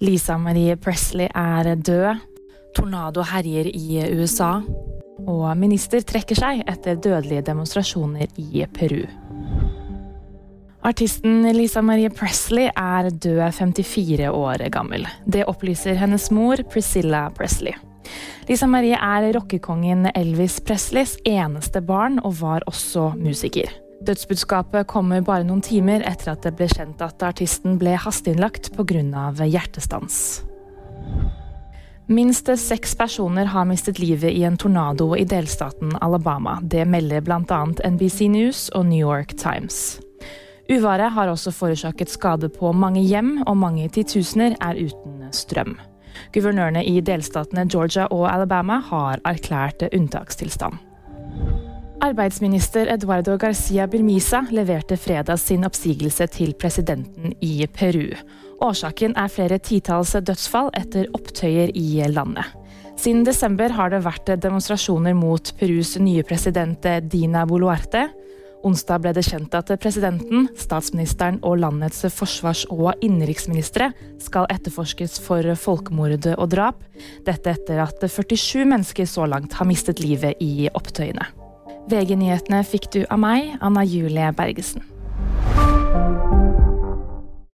Lisa Marie Presley er død. Tornado herjer i USA. Og minister trekker seg etter dødelige demonstrasjoner i Peru. Artisten Lisa Marie Presley er død 54 år gammel. Det opplyser hennes mor Priscilla Presley. Lisa Marie er rockekongen Elvis Presleys eneste barn, og var også musiker. Dødsbudskapet kommer bare noen timer etter at det ble kjent at artisten ble hasteinnlagt pga. hjertestans. Minst seks personer har mistet livet i en tornado i delstaten Alabama. Det melder bl.a. NBC News og New York Times. Uværet har også forårsaket skade på mange hjem, og mange titusener er uten strøm. Guvernørene i delstatene Georgia og Alabama har erklært unntakstilstand. Arbeidsminister Eduardo Garcia Birmisa leverte fredag sin oppsigelse til presidenten i Peru. Årsaken er flere titalls dødsfall etter opptøyer i landet. Siden desember har det vært demonstrasjoner mot Perus nye president Dina Boluarte. Onsdag ble det kjent at presidenten, statsministeren og landets forsvars- og innenriksministre skal etterforskes for folkemord og drap. Dette etter at 47 mennesker så langt har mistet livet i opptøyene. VG-nyhetene fikk du av meg, Anna Julie Bergesen.